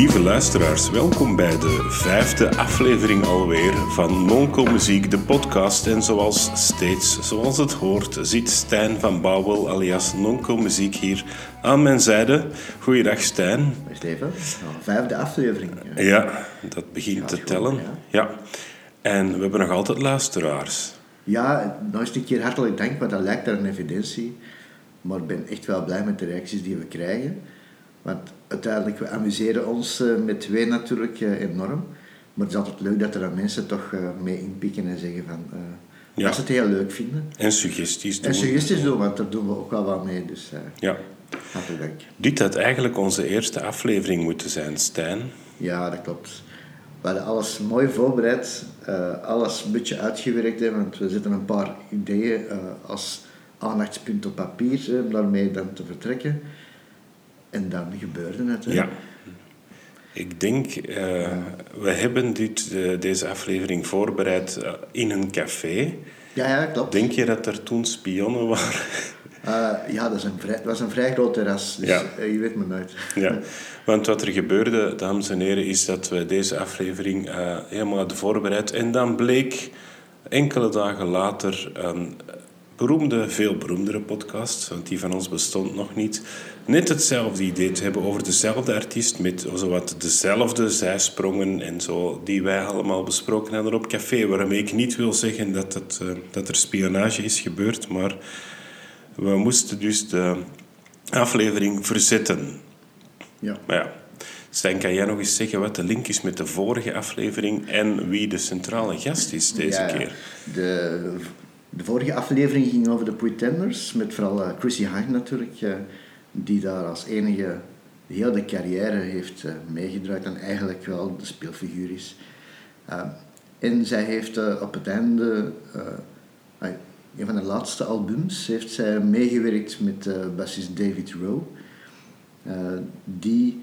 Lieve luisteraars, welkom bij de vijfde aflevering alweer van Nonco Muziek, de podcast. En zoals steeds, zoals het hoort, zit Stijn van Bouwel alias Nonco Muziek hier aan mijn zijde. Goeiedag Stijn. Steven, vijfde aflevering. Ja, dat begint te tellen. ja. ja. En we hebben nog altijd luisteraars. Ja, nog eens een keer hartelijk dank, want dat lijkt daar een evidentie. Maar ik ben echt wel blij met de reacties die we krijgen. Want uiteindelijk, we amuseren ons uh, met twee natuurlijk uh, enorm. Maar het is altijd leuk dat er dan mensen toch uh, mee inpikken en zeggen van... Ja. Dat ze het heel leuk vinden. En suggesties doen. En suggesties doen, want daar doen we ook wel wat mee. Dus ja. hartelijk dank. Dit had eigenlijk onze eerste aflevering moeten zijn, Stijn. Ja, dat klopt. We hadden alles mooi voorbereid, alles een beetje uitgewerkt, hè, want we zetten een paar ideeën als aandachtspunt op papier om daarmee dan te vertrekken. En dan gebeurde het. Hè. Ja. Ik denk, uh, we hebben dit, uh, deze aflevering voorbereid uh, in een café. Ja, ja, klopt. Denk je dat er toen spionnen waren? ja, dat, is een vrij, dat was een vrij groot terras, dus ja. je weet me nooit. ja, want wat er gebeurde, dames en heren, is dat we deze aflevering helemaal hadden voorbereid. En dan bleek enkele dagen later een beroemde, veel beroemdere podcast, want die van ons bestond nog niet, net hetzelfde idee te hebben over dezelfde artiest met zowat dezelfde zijsprongen en zo, die wij allemaal besproken hadden op café. Waarmee ik niet wil zeggen dat, het, uh, dat er spionage is gebeurd, maar we moesten dus de aflevering verzetten. Ja. Maar ja. Stijn, kan jij nog eens zeggen wat de link is met de vorige aflevering en wie de centrale gast is deze ja, keer? De, de vorige aflevering ging over de Pretenders, met vooral uh, Chrissy Hine natuurlijk, uh, die daar als enige de hele carrière heeft uh, meegedraaid en eigenlijk wel de speelfiguur is. en zij heeft op het einde, een van de laatste albums, heeft zij meegewerkt met bassist David Rowe, die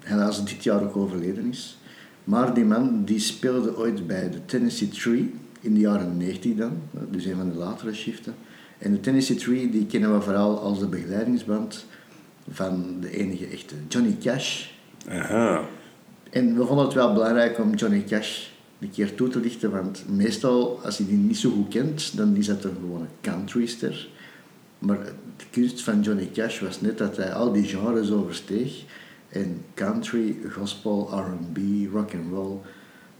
helaas dit jaar ook overleden is. Maar die man die speelde ooit bij de Tennessee Tree in de jaren 90 dan, dus een van de latere shiften. En de Tennessee Tree die kennen we vooral als de begeleidingsband van de enige echte Johnny Cash. Aha. En we vonden het wel belangrijk om Johnny Cash een keer toe te lichten, want meestal als je die niet zo goed kent, dan is dat een gewone countryster. Maar de kunst van Johnny Cash was net dat hij al die genres oversteeg. En country, gospel, R&B, rock and roll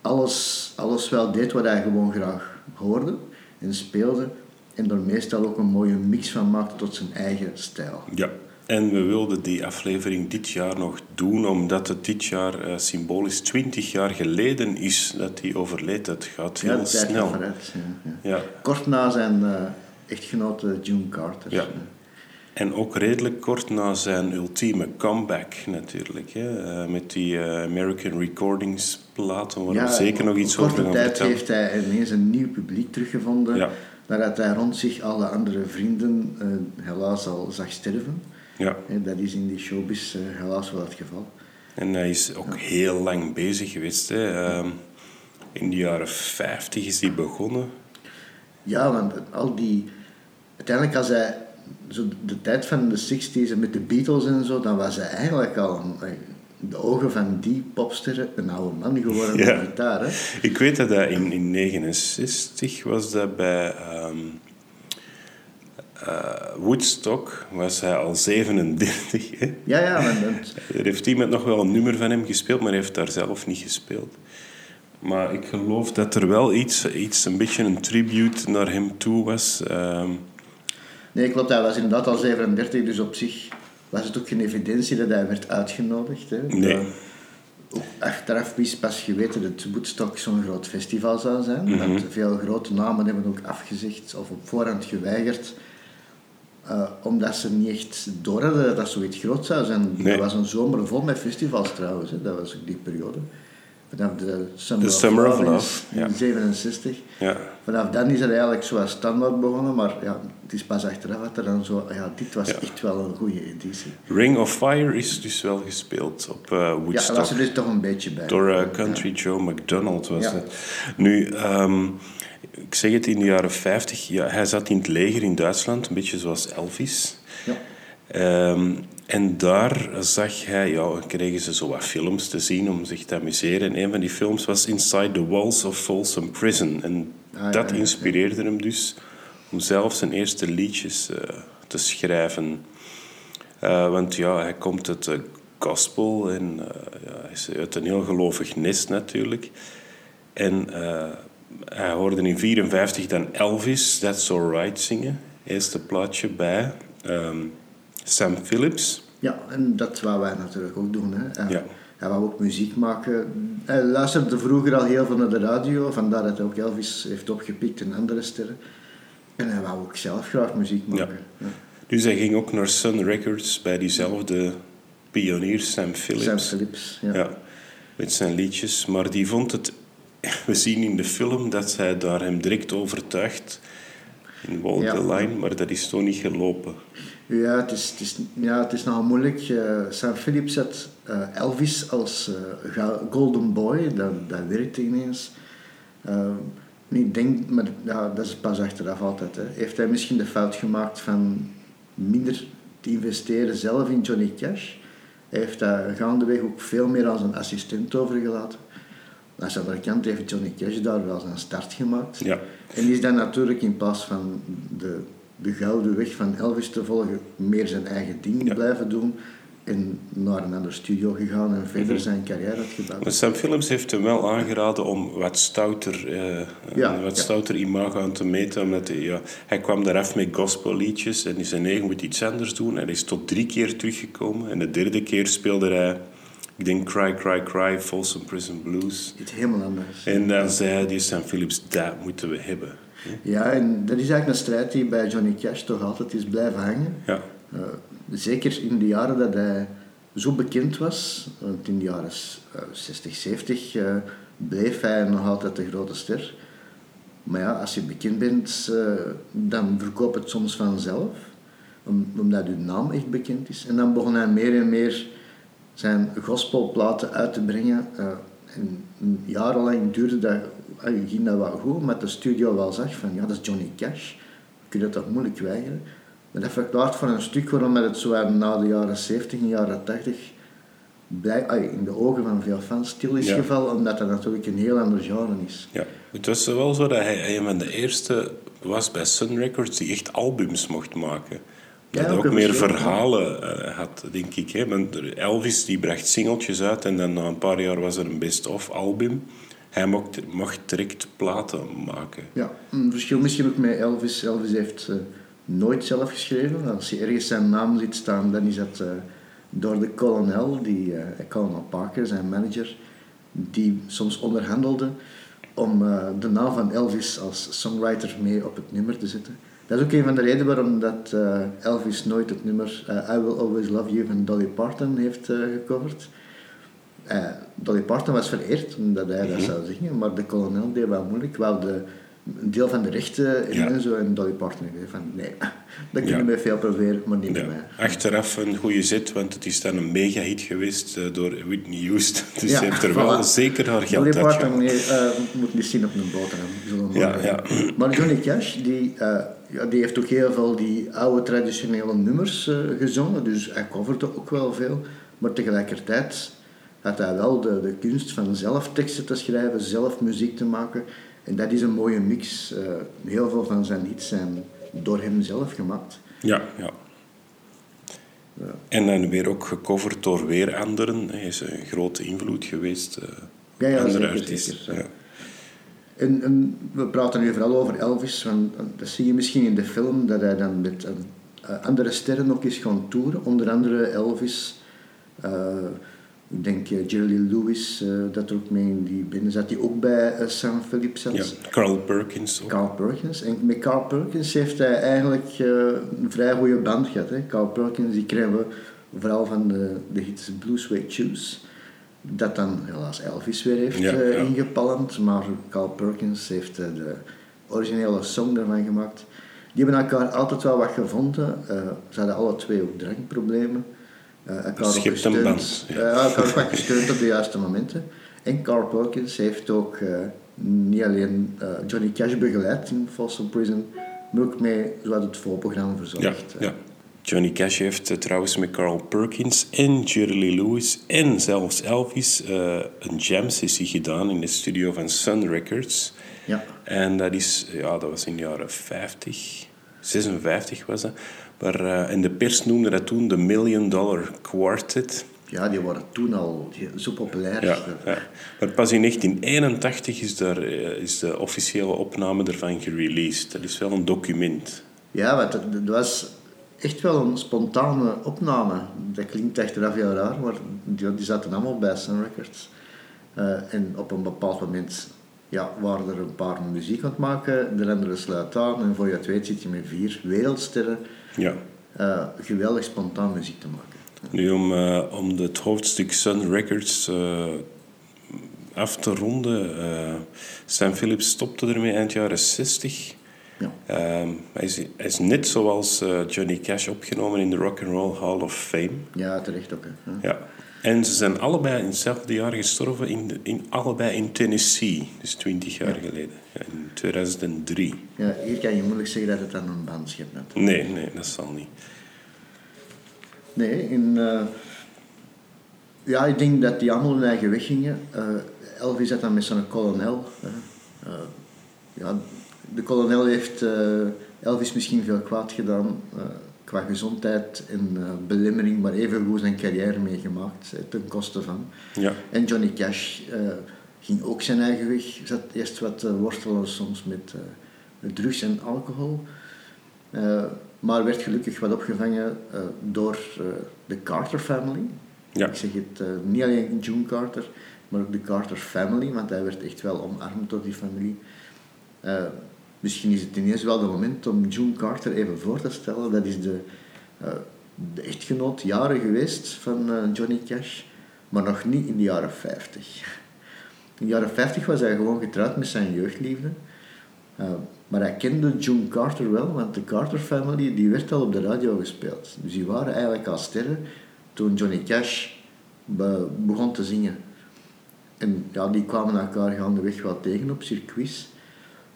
alles, alles wel deed wat hij gewoon graag hoorde en speelde. En er meestal ook een mooie mix van maakte tot zijn eigen stijl. Ja, en we wilden die aflevering dit jaar nog doen, omdat het dit jaar uh, symbolisch 20 jaar geleden is dat hij overleed. Het gaat heel ja, snel. Vooruit, ja, ja. Ja. Kort na zijn uh, echtgenote June Carter. En ook redelijk kort na zijn ultieme comeback natuurlijk. Hè? Uh, met die uh, American Recordings platen, waar ja, we zeker nog iets over gaan tijd heeft hij ineens een nieuw publiek teruggevonden. Ja. Nadat hij rond zich alle andere vrienden uh, helaas al zag sterven. Ja. En dat is in die showbiz helaas wel het geval. En hij is ook heel lang bezig geweest. Hè? Ehm, in de jaren 50 is hij begonnen. Ja, want al die... Uiteindelijk als hij zo de tijd van de 60s en met de Beatles en zo, dan was hij eigenlijk al een, de ogen van die popsterren een oude man geworden met Ja. gitaar. Hè? Ik weet dat hij in, in 69 was dat bij ehm, eh, Woodstock, was hij al 37. Hè? Ja, ja, maar dat, Er heeft iemand nog wel een nummer van hem gespeeld, maar hij heeft daar zelf niet gespeeld. Maar ik geloof dat er wel iets, iets een beetje een tribute naar hem toe was. ehm, nee, klopt, hij was inderdaad al 37, dus op zich was het ook geen evidentie dat hij werd uitgenodigd. Hè? Nee. Ook achteraf is pas geweten dat Woodstock zo'n groot festival zou zijn. Mhm. Dat veel grote namen hebben ook afgezegd of op voorhand geweigerd. eh, omdat ze niet echt door hadden dat dat zoiets groot zou zijn. Nee. Dat was een zomer vol met festivals trouwens. Hè. Dat was ook die periode. Vanaf de Summer, The Summer of Love, in ja. 67. ja. Vanaf dan is het eigenlijk zoals standaard begonnen, maar ja, het is pas achteraf dat er dan zo... Ja, dit was Ja. echt wel een goede editie. Ring of Fire is dus wel gespeeld op Ja, Woodstock. daar was er dus toch een beetje bij. Door eh, Country Joe McDonald was Ja. het. Nu, ehm, ik zeg het in de jaren 50, ja, hij zat in het leger in Duitsland, een beetje zoals Elvis. Ja. Ehm, en daar zag hij, ja, kregen ze zo wat films te zien om zich te amuseren. En een van die films was Inside the Walls of Folsom Prison. En Ah, dat ja, ja, inspireerde hem dus om zelf zijn eerste liedjes eh, te schrijven. Eh, want ja, hij komt uit de gospel en eh, ja, hij is uit een heel gelovig nest natuurlijk. En hij hoorde in 1954 dan Elvis, That's Alright zingen. Eerste plaatje bij ehm, Sam Phillips. Ja, en dat wou wij natuurlijk ook doen. Hè. Hij, Ja. hij wou ook muziek maken. Hij luisterde vroeger al heel veel naar de radio, vandaar dat hij ook Elvis heeft opgepikt en andere sterren. En hij wou ook zelf graag muziek maken. Ja. Dus hij ging ook naar Sun Records bij diezelfde pionier Sam Phillips. Sam Phillips, ja. Ja, met zijn liedjes. Maar die vond het... We zien in de film dat hij daar hem direct overtuigt in Walk the Line, maar dat is toch niet gelopen. Ja, het is, het is, ja, het is nogal moeilijk. Eh, Sam Phillips had eh, Elvis als eh, Golden Boy, dat, dat werkte ineens. Eh, ik denk, maar ja, dat is pas achteraf altijd. Hè. Heeft hij misschien de fout gemaakt van minder te investeren zelf in Johnny Cash? Hij heeft daar gaandeweg ook veel meer als een assistent overgelaten. Aan de andere kant heeft Johnny Cash daar wel zijn start gemaakt. Ja. En is dan natuurlijk in plaats van de, de gouden weg van Elvis te volgen, meer zijn eigen ding Ja. blijven doen. En naar een andere studio gegaan en verder Mhm. zijn carrière had gebouwd. Maar Sam Phillips heeft hem wel aangeraden om wat stouter, eh, Ja, wat ja. stouter imago aan te meten. Omdat hij, ja, hij kwam daar af met gospelliedjes en in zijn eigen moet iets anders doen. Hij is tot drie keer teruggekomen. En de derde keer speelde hij, ik denk Cry, Cry, Cry, Folsom Prison Blues. Iets helemaal anders. En dan zei die Sam Phillips, dat moeten we hebben. Ja, en dat is eigenlijk een strijd die bij Johnny Cash toch altijd is blijven hangen. Ja, Eh, zeker in de jaren dat hij zo bekend was, want in de jaren eh, 60, 70 eh, bleef hij nog altijd de grote ster. Maar ja, als je bekend bent, eh, dan verkoopt het soms vanzelf, om- omdat je naam echt bekend is. En dan begon hij meer en meer zijn gospelplaten uit te brengen. eh, en jarenlang duurde dat, eh, ging dat wel goed, maar de studio wel zag van, ja, dat is Johnny Cash. Kun je dat toch moeilijk weigeren? Maar dat verklaart voor een stuk waarom het zo na de jaren 70 en jaren 80 blij, ai, in de ogen van veel fans stil is Ja. gevallen, omdat dat natuurlijk een heel ander genre is. ja. Het was wel zo dat hij een van de eerste was bij Sun Records die echt albums mocht maken. Ja, Dat ook ook meer verhalen eh, had, denk ik. Hè? Want Elvis die bracht singeltjes uit en dan na een paar jaar was er een best-of album. Hij mocht, mocht direct platen maken. Ja, een verschil misschien ook met Elvis. Elvis heeft eh, nooit zelf geschreven. Als je ergens zijn naam ziet staan, dan is dat eh, door de kolonel, die, Colonel Parker, zijn manager, die soms onderhandelde om de naam van Elvis als songwriter mee op het nummer te zetten. Dat is ook een van de redenen waarom dat, Elvis nooit het nummer I Will Always Love You van Dolly Parton heeft gecoverd. Eh, Dolly Parton was vereerd omdat hij dat zou zingen, maar de kolonel deed wel moeilijk. Wou de, een deel van de rechten in Ja. en zo. En Dolly Parton zei van nee, dat kunnen we veel proberen, maar niet Ja. mij. Achteraf een goede zit, want het is dan een mega-hit geweest eh, door Whitney Houston. Dus Ja, ze heeft er wel zeker haar geld Dolly Parton nee, eh, moet niet zien op een boterham. Ja, maar ja. zeggen. Maar Johnny Cash, die, ja, die heeft ook heel veel die oude traditionele nummers gezongen. Dus hij coverde ook wel veel. Maar tegelijkertijd had hij wel de, de kunst van zelf teksten te schrijven, zelf muziek te maken. En dat is een mooie mix. Eh, heel veel van zijn hits zijn door hem zelf gemaakt. Ja, ja. En dan weer ook gecoverd door weer anderen. Hij is een grote invloed geweest. eh, Ja, ja, andere zeker, artiesten. zeker, ja. En, en we praten nu vooral over Elvis, want dat zie je misschien in de film, dat hij dan met eh, andere sterren ook is gaan toeren. Onder andere Elvis, eh, ik denk eh, Jerry Lewis, eh, dat er ook mee in die binnen zat, die ook bij eh, Sam Phillips zat. Ja, Carl Perkins ook. Carl Perkins. En met Carl Perkins heeft hij eigenlijk een vrij goede band gehad. Hè. Carl Perkins, die kennen we vooral van de, de hits Blue Suede Shoes. Dat dan helaas Elvis weer heeft Ja, ja. ingepalmd. Maar Carl Perkins heeft de originele song daarvan gemaakt. Die hebben elkaar altijd wel wat gevonden. Ze hadden alle twee ook drankproblemen. Eh elkaar ook gesteund. ja. Eh, gesteund op de juiste momenten. En Carl Perkins heeft ook eh, niet alleen eh, Johnny Cash begeleid in Folsom Prison, maar ook mee het voorprogramma verzorgd. ja. Johnny Cash heeft trouwens met Carl Perkins en Jerry Lee Lewis en zelfs Elvis een jam sessie gedaan in de studio van Sun Records. Ja. En dat, is, ja, dat was in de jaren 50, 56 was dat. Maar, eh, en de pers noemde dat toen de Million Dollar Quartet. Ja, die waren toen al zo populair. Ja, ja. Maar pas in 1981 is, daar, eh, is de officiële opname ervan gereleased. Dat is wel een document. Ja, want dat, was echt wel een spontane opname. Dat klinkt achteraf heel raar, maar die, die zaten allemaal bij Sun Records. Eh, en op een bepaald moment ja, waren er een paar muziek aan het maken, de andere sluit aan en voor je het weet zit je met vier wereldsterren Ja. eh, geweldig spontaan muziek te maken. Nu, om, eh, om het hoofdstuk Sun Records eh, af te ronden. Sam Phillips stopte ermee eind jaren 60. Ja. Ehm, hij, is, hij is net zoals Johnny Cash opgenomen in de Rock and Roll Hall of Fame. Ja, terecht ook. Hè. Ja. En ze zijn allebei in hetzelfde jaar gestorven, in, in, allebei in Tennessee. Dus 20 jaar geleden, ja, in 2003. Ja, hier kan je moeilijk zeggen dat het aan een band schept. net. Nee, nee, dat zal niet. Nee, in, eh, ja, ik denk dat die allemaal hun eigen weg gingen. Eh, Elvis zat dan met zijn kolonel. Eh, ja, de kolonel heeft Elvis misschien veel kwaad gedaan qua gezondheid en eh, belemmering, maar evengoed zijn carrière meegemaakt hè, ten koste van. Ja, En Johnny Cash eh, ging ook zijn eigen weg. Zat eerst wat eh, worstelen soms met, met drugs en alcohol. Maar werd gelukkig wat opgevangen door de Carter family. Ja. Ik zeg het niet alleen June Carter, maar ook de Carter family, want hij werd echt wel omarmd door die familie. Misschien is het ineens wel het moment om June Carter even voor te stellen. Dat is de, eh, echtgenoot jaren geweest van eh, Johnny Cash, maar nog niet in de jaren 50. In de jaren 50 was hij gewoon getrouwd met zijn jeugdliefde. Eh, maar hij kende June Carter wel, want de Carter family die werd al op de radio gespeeld. Dus die waren eigenlijk al sterren toen Johnny Cash be- begon te zingen. En ja, die kwamen elkaar gaandeweg wel tegen op circuits.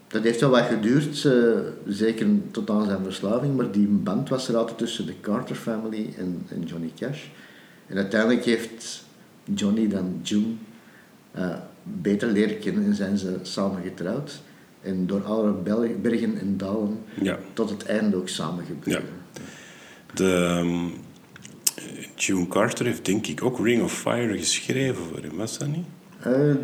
Dat heeft wel wat geduurd, eh, zeker tot aan zijn verslaving, maar die band was er altijd tussen de Carter family en, en Johnny Cash. En uiteindelijk heeft Johnny dan June eh, beter leren kennen en zijn ze samen getrouwd. En door alle bergen en dalen ja. tot het einde ook samen gebeuren. De, ehm, June Carter heeft denk ik ook Ring of Fire geschreven voor hem, was dat niet? Eh,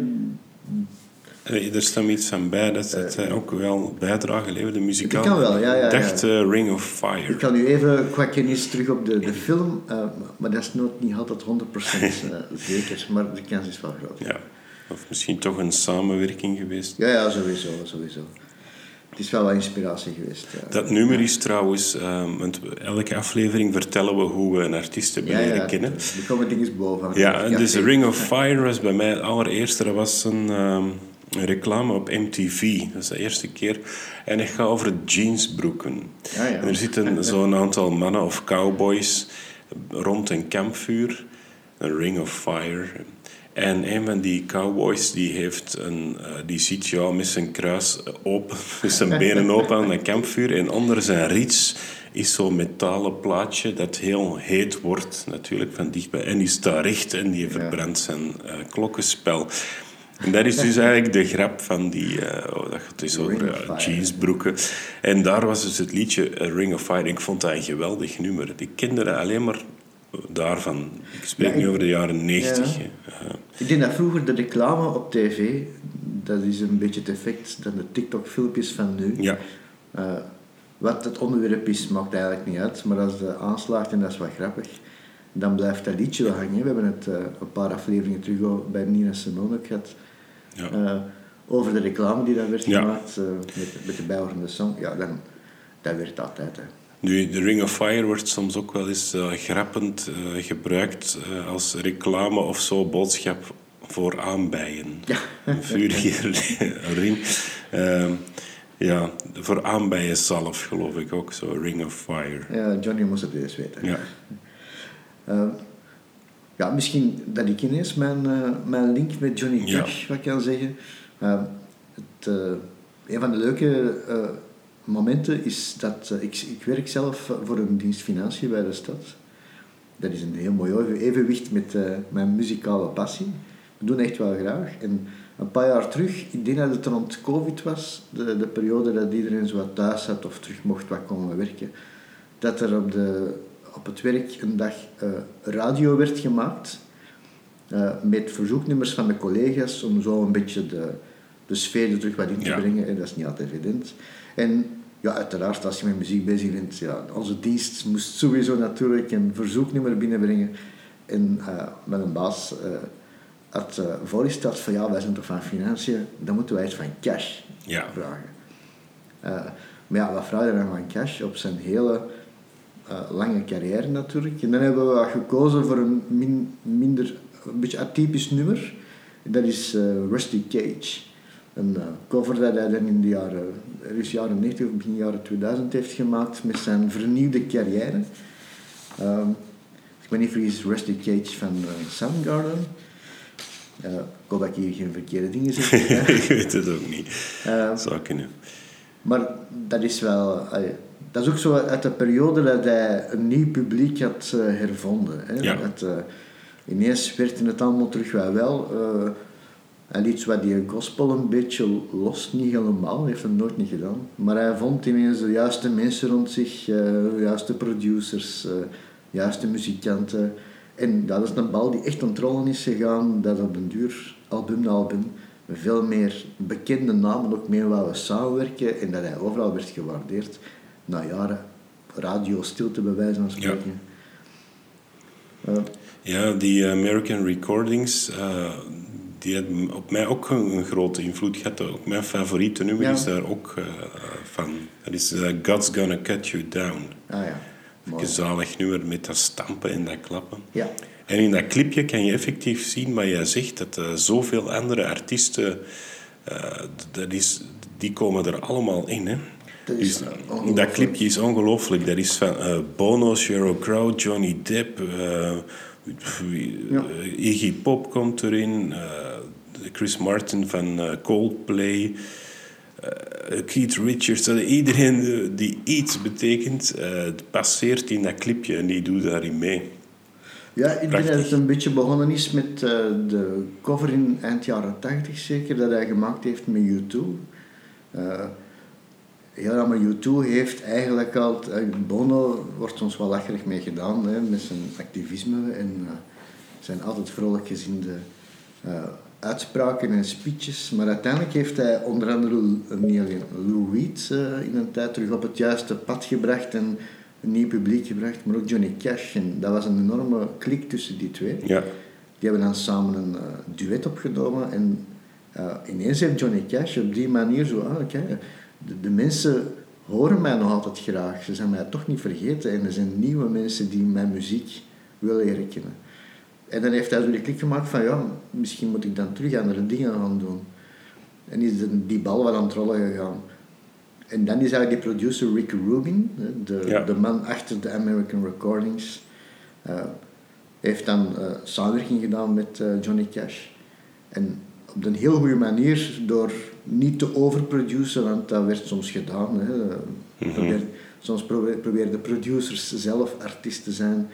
Er staat iets aan bij dat, dat hij ook wel bijdrage leverde, muzikaal. Dat kan wel, ja, ja, dacht ja. eh, Ring of Fire. Ik kan nu even qua kennis terug op de, de film, eh, maar dat is nooit niet altijd 100% eh, zeker, maar de kans is wel groot. Ja. Of misschien toch een samenwerking geweest. Ja, ja, sowieso, sowieso. Het is wel wat inspiratie geweest. Ja. Dat nummer is trouwens, ehm, want elke aflevering vertellen we hoe we een artiest hebben leren ja, kennen. Er komen dingen boven. Ja, dus Ring of Fire was bij mij het allereerste. Dat was een, ehm, een reclame op MTV. Dat is de eerste keer. En het gaat over jeansbroeken. Ja, ja. En er zitten zo'n aantal mannen of cowboys rond een kampvuur. Een Ring of Fire. En een van die cowboys die, heeft een, eh, die ziet jou met zijn kruis open, met zijn benen open aan een kampvuur. En onder zijn rits is zo'n metalen plaatje dat heel heet wordt, natuurlijk van dichtbij. En die staat recht en die verbrandt zijn eh, klokkenspel. En dat is dus eigenlijk de grap van die... eh, oh, dat gaat dus over eh, jeansbroeken. En daar was dus het liedje eh, Ring of Fire. Ik vond dat een geweldig nummer. Ik kende dat alleen maar daarvan. Ik spreek Ja, nu over de jaren 90. Ja. hè. Eh, Ik denk dat vroeger de reclame op tv, dat is een beetje het effect dan de TikTok-filmpjes van nu. ja. Wat het onderwerp is, maakt eigenlijk niet uit. Maar als de aanslaagt, en dat is wat grappig, dan blijft dat liedje wel hangen. We hebben het een paar afleveringen terug bij Nina Simone gehad. Ja. eh, over de reclame die daar werd gemaakt eh, met, met de bijhorende song. Ja, dan, dat werkt altijd. Hè. Nu, de Ring of Fire wordt soms ook wel eens eh, grappend gebruikt als reclame of zo, boodschap voor aanbijen. Ja. Een vurige ring. Ehm, ja, voor aanbijen zelf geloof ik ook zo, Ring of Fire. Ja, Johnny moest het eens weten. Ja. Eh, ja, misschien dat ik ineens mijn, eh, mijn link met Johnny Ja. Cash wat kan zeggen. Eh, het, eh, een van de leuke momenten is dat... ik, ik werk zelf voor een dienst financiën bij de stad. Dat is een heel mooi evenwicht met mijn muzikale passie. We doen echt wel graag. En een paar jaar terug, ik denk dat het rond COVID was, de, de periode dat iedereen zo wat thuis zat of terug mocht wat komen werken, dat er op, de, op het werk een dag eh, radio werd gemaakt eh, met verzoeknummers van de collega's om zo een beetje de, de sfeer er terug wat in te Ja. brengen. En dat is niet altijd evident. En ja, uiteraard, als je met muziek bezig bent, ja, onze dienst moest sowieso natuurlijk een verzoeknummer binnenbrengen. En eh, mijn baas eh, had uh, voorgesteld van ja, wij zijn toch van financiën, dan moeten wij iets van cash Ja. vragen. Maar ja, wat vraag je dan van cash op zijn hele eh, lange carrière natuurlijk. En dan hebben we gekozen voor een min- minder, een beetje atypisch nummer. Dat is eh, Rusty Cage. Een eh, cover dat hij dan in de jaren, ergens jaren 90 of begin jaren 2000 heeft gemaakt met zijn vernieuwde carrière. Ehm, ik ben niet vergis, Rusty Cage van Soundgarden. Ik hoop dat ik hier geen verkeerde dingen zeg. ik weet het ook niet. Eh, Zou kunnen. maar dat is wel... dat is ook zo uit de periode dat hij een nieuw publiek had eh, hervonden. Hè? Ja. Dat, eh, ineens werd het allemaal terug wel wel. eh, hij liet wat die gospel een beetje los, niet helemaal, heeft het nooit niet gedaan. Maar hij vond ineens de juiste mensen rond zich, de juiste producers, de juiste muzikanten. En dat is een bal die echt aan het rollen is gegaan, dat op den duur, album na album, veel meer bekende namen ook mee wouden samenwerken en dat hij overal werd gewaardeerd. Na jaren radio stilte bij wijze van spreken. Eh, Ja, die American Recordings, eh, die hebben op mij ook een, grote invloed gehad. Ook mijn favoriete nummer Ja. is daar ook eh, van. Dat is eh, God's Gonna Cut You Down. ah ja. Een zalig nummer met dat stampen en dat klappen. Ja, En in dat clipje kan je effectief zien wat jij zegt, dat zoveel andere artiesten, dat is, die komen er allemaal in. Hè? Dat is, Dus dat clipje is ongelooflijk. Dat is van eh, Bono, Sheryl Crow, Johnny Depp, Ja. eh, Iggy Pop komt erin, Chris Martin van Coldplay, Keith Richards. Iedereen die iets betekent, passeert in dat clipje en die doet daarin mee. Ja, ik denk dat het een beetje begonnen is met de cover in eind jaren 80 zeker, dat hij gemaakt heeft met U2. Eh heel allemaal U2 heeft eigenlijk al... eh, Bono wordt ons wel lacherig mee gedaan, hè, met zijn activisme en eh, zijn altijd vrolijk gezinde eh, uitspraken en speeches. Maar uiteindelijk heeft hij onder andere niet alleen Lou Reed in een tijd terug op het juiste pad gebracht en een nieuw publiek gebracht, maar ook Johnny Cash. En dat was een enorme klik tussen die twee. Ja. Die hebben dan samen een duet opgenomen en ineens heeft Johnny Cash op die manier zo, ah, de, de mensen horen mij nog altijd graag, ze zijn mij toch niet vergeten en er zijn nieuwe mensen die mijn muziek willen leren kennen. En dan heeft hij zo die klik gemaakt van, ja, misschien moet ik dan terug andere dingen gaan doen. En is de- die bal wat aan het rollen gegaan. En dan is eigenlijk die producer Rick Rubin, de, Ja. de man achter de American Recordings, eh, heeft dan eh, samenwerking gedaan met eh, Johnny Cash. En op een heel goede manier, door niet te overproduceren, want dat werd soms gedaan. Hè. Probeer- soms probeer- probeerden producers zelf artiest te zijn.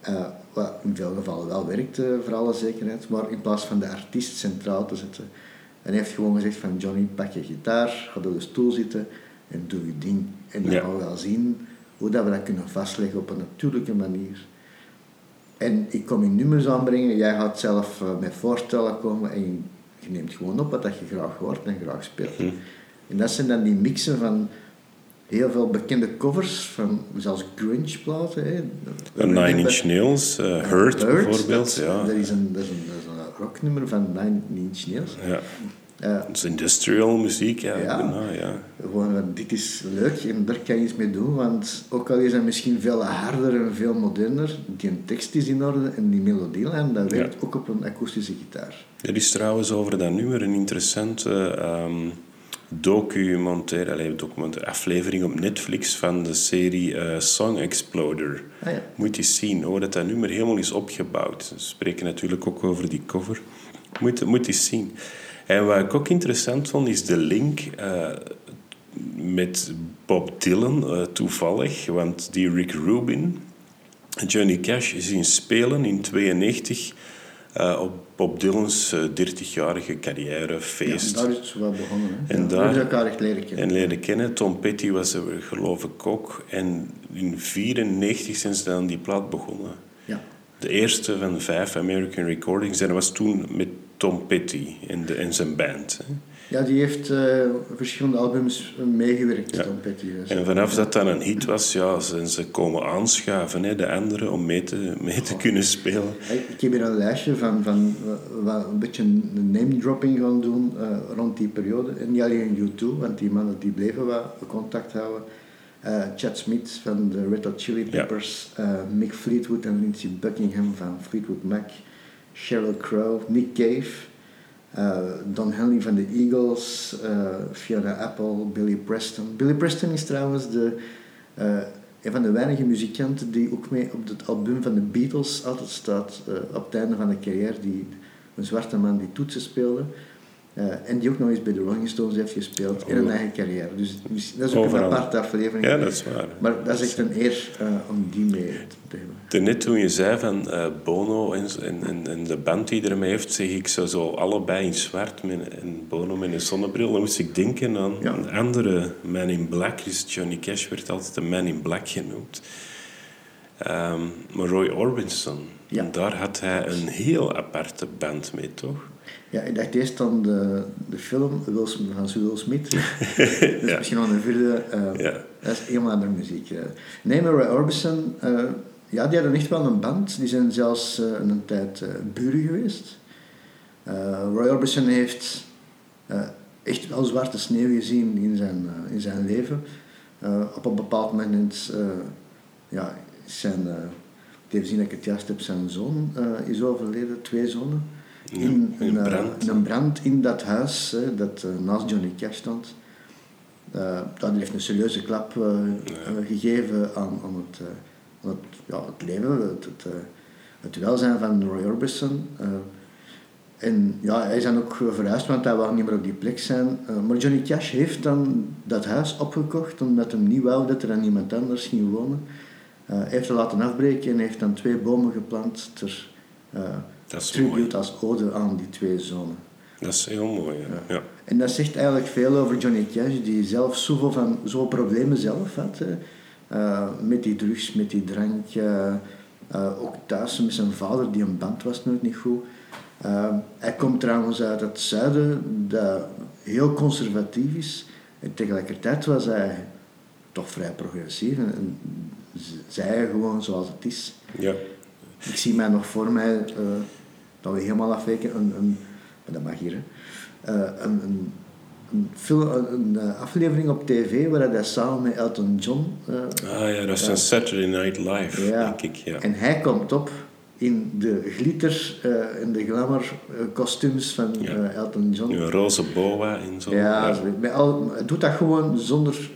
Eh, wat in veel gevallen wel werkt, eh, voor alle zekerheid, maar in plaats van de artiest centraal te zetten. En hij heeft gewoon gezegd van Johnny, pak je gitaar, ga op de stoel zitten en doe je ding. En dan Ja. gaan we wel zien hoe dat we dat kunnen vastleggen op een natuurlijke manier. En ik kom je nummers aanbrengen, jij gaat zelf eh, met voorstellen komen en je, neemt gewoon op wat dat je graag hoort en graag speelt. Mhm. En dat zijn dan die mixen van heel veel bekende covers, van zelfs grunge-platen. hè. De Nine Inch Nails, eh, Hurt, bijvoorbeeld. Dat, ja. dat, is een, dat, is een, dat is een rocknummer van Nine Inch Nails. Ja. Dat is industrial muziek, ja. Ja. bijna, ja. gewoon, dit is leuk en daar kan je iets mee doen, want ook al is hij misschien veel harder en veel moderner, die tekst is in orde en die melodielijn, dat werkt ook op een akoestische gitaar. Er is trouwens over dat nummer een interessante ehm, documentaire, documentaire aflevering op Netflix van de serie eh, Song Exploder. Ah ja. Moet je zien hoe dat, dat nummer helemaal is opgebouwd. We spreken natuurlijk ook over die cover. Moet, moet je zien. En wat ik ook interessant vond, is de link eh, met Bob Dylan, uh, toevallig. Want die Rick Rubin, Johnny Cash, zien spelen in 92 uh, op Bob Dylan's uh, 30-jarige carrièrefeest. Ja, daar is het wel begonnen. Hè? En ja, daar- elkaar echt leren kennen. En leren kennen. Tom Petty was er geloof ik ook. En in 94 zijn ze dan die plaat begonnen. Ja. De eerste van de vijf American Recordings. En dat was toen met Tom Petty en, de, en zijn band. Hè. ja, die heeft eh, verschillende albums meegewerkt, Ja. Tom Petty. Dus. En vanaf dat dat een hit was, ja, zijn ze komen aanschuiven, hè, de anderen, om mee te, mee te kunnen spelen. Ik heb hier een lijstje van, van wat een beetje een name-dropping gaan doen eh, rond die periode. En niet alleen U2, want die mannen die bleven wat contact houden. Eh, Chad Smith van de Red Hot Chili Ja. Peppers, eh, Mick Fleetwood en Lindsey Buckingham van Fleetwood Mac, Sheryl Crow, Nick Cave, eh, Don Henley van de Eagles, eh, Fiona Apple, Billy Preston. Billy Preston is trouwens de, eh, een van de weinige muzikanten die ook mee op het album van de Beatles altijd staat op het einde van de carrière. Die, een zwarte man die toetsen speelde. Eh, en die ook nog eens bij de Rolling Stones heeft gespeeld in een Oh. eigen carrière. Dus dat is ook Overal. een aparte aflevering. Ja, dat is waar. Maar dat is echt een eer eh, om die mee te hebben. Net toen je zei van eh, Bono en, en, en, de band die ermee heeft, zeg ik zo, zo allebei in zwart met, en Bono met een zonnebril. Dan moest ik denken aan Ja. een andere Man in Black. Dus Johnny Cash werd altijd de Man in Black genoemd. Ehm, maar Roy Orbison, Ja. daar had hij een heel aparte band mee, toch? Ja, ik dacht eerst aan de, de film Will van Will Smith. dat is Ja. misschien wel een vierde. eh, Ja. Dat is helemaal andere muziek. eh. Nee, maar Roy Orbison, eh, ja, die hadden echt wel een band. Die zijn zelfs eh, een tijd buren geweest. Roy Orbison heeft echt wel zwarte sneeuw gezien in zijn, in zijn leven. Op een bepaald moment ja, zijn, eh, ik heb gezien dat ik het juist heb, zijn zoon is overleden, twee zonen. In, in eh, brand. een brand in dat huis hè, dat eh, naast Johnny Cash stond. Eh, dat heeft een serieuze klap gegeven aan, aan, het, aan het, ja, het leven, het, het, het welzijn van Roy Orbison. En ja, hij is dan ook verhuisd, want hij wou niet meer op die plek zijn. Maar Johnny Cash heeft dan dat huis opgekocht, omdat hij niet wou dat er dan iemand anders ging wonen. Hij heeft het laten afbreken en heeft dan twee bomen geplant ter Dat is tribute mooi. als ode aan die twee zonen. Dat is heel mooi, ja. ja. En dat zegt eigenlijk veel over Johnny Cash, die zelf zoveel, van, zoveel problemen zelf had. Eh, met die drugs, met die drank. eh, eh, ook thuis met zijn vader, die een band was nooit niet goed. Hij komt trouwens uit het zuiden, dat heel conservatief is. En tegelijkertijd was hij toch vrij progressief. En, zei hij gewoon zoals het is. ja. Ik zie mij nog voor mij, dat we helemaal afweken, een, een, maar dat mag hier, hè. Eh, een, een, een, film, een, een, eh, aflevering op tv waar hij samen met Elton John... eh, Ah ja, dat is een Saturday Night Live, ja. denk ik. Ja. En hij komt op in de glitter en de glamour kostuums van Ja. Elton John. Een roze boa en zo. Ja, al, hij doet dat gewoon zonder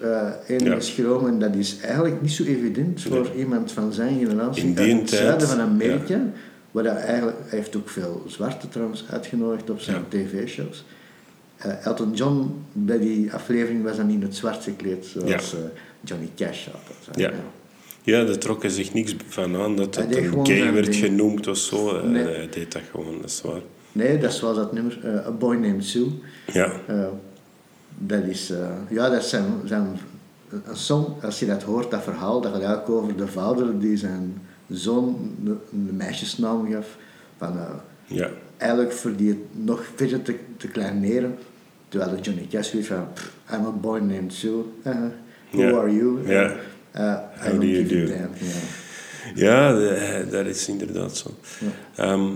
enige Ja. schroom. En dat is eigenlijk niet zo evident voor iemand van zijn generatie In uit die het tijd, zuiden van Amerika. Waar hij, eigenlijk, hij heeft ook veel zwarte trouwens uitgenodigd op zijn Ja. tv-shows. Eh, Elton John, bij die aflevering was dan in het zwart gekleed, zoals Ja. eh, Johnny Cash altijd. Ja. Ja, daar trok hij zich niks van aan dat Hij het een gay werd genoemd of zo. Eh, Nee. Hij deed dat gewoon, dat is waar. Nee, dat is zoals dat nummer, A Boy Named Sue. Ja, dat is, ja, dat is zijn, zijn, een song, als je dat hoort, dat verhaal, dat gaat eigenlijk over de vader die zijn zoon een, meisjesnaam gaf. Van, eh, ja. eigenlijk voor die het nog verder te, te kleineren. Terwijl Johnny Cash weer van, "Pff, I'm a boy named Sue. Uh, who Ja. are you? Ja. Uh, I How do you do? Ja. De- dat is inderdaad zo. Ja. Ehm,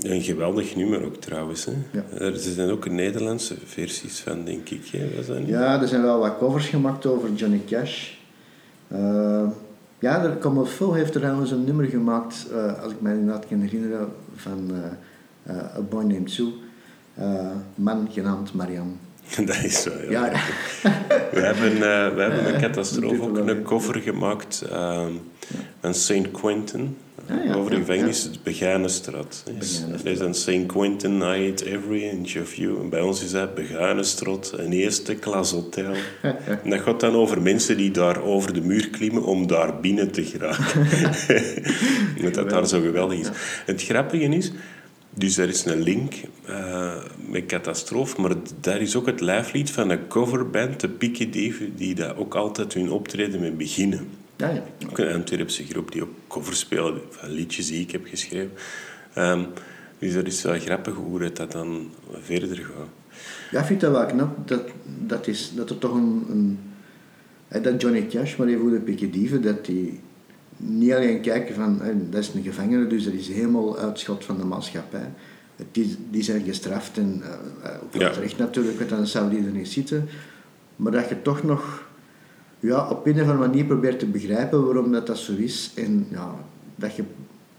een geweldig nummer ook trouwens. Hè? Ja. Er zijn ook Nederlandse versies van, denk ik. Hè? Was dat niet? Ja, er zijn wel wat covers gemaakt over Johnny Cash. Eh, ja, er, Comme Phil heeft trouwens een nummer gemaakt, eh, als ik mij inderdaad kan herinneren, van eh, eh, A Boy Named Sue. Man genaamd Marianne. dat is zo, ja. We hebben, we hebben een catastrofe ook er een cover gemaakt van St. Quentin. Ah, ja, over de gevangenis, het Begijnenstraat. Begijnenstraat. Dat is dan St. Quentin, I hate every inch of you. En bij ons is dat Begijnenstraat, een eerste klas hotel. en dat gaat dan over mensen die daar over de muur klimmen om daar binnen te geraken. Dat dat daar zo geweldig is. Het grappige is, dus er is een link eh, met Catastrofe, maar daar is ook het lijflied van een coverband, de Dieven, die daar ook altijd hun optreden mee beginnen. Ja, ja. Ook een Antwerpse groep die ook covers spelen van liedjes die ik heb geschreven. Ehm, dus dat is wel grappig hoe dat dan verder gaat. Ja, ik vind dat wel knap. Dat, dat, is, dat er toch een... een dat Johnny Cash, maar even voor de Pikkedieven, dat die niet alleen kijken van... dat is een gevangene, dus dat is helemaal uitschot van de maatschappij. Is, die zijn gestraft en eh, eh, ook Ja. terecht natuurlijk, want dan zou die er niet zitten. Maar dat je toch nog ja, op een of andere manier probeert te begrijpen waarom dat, dat zo is. En ja, dat je